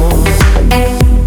know.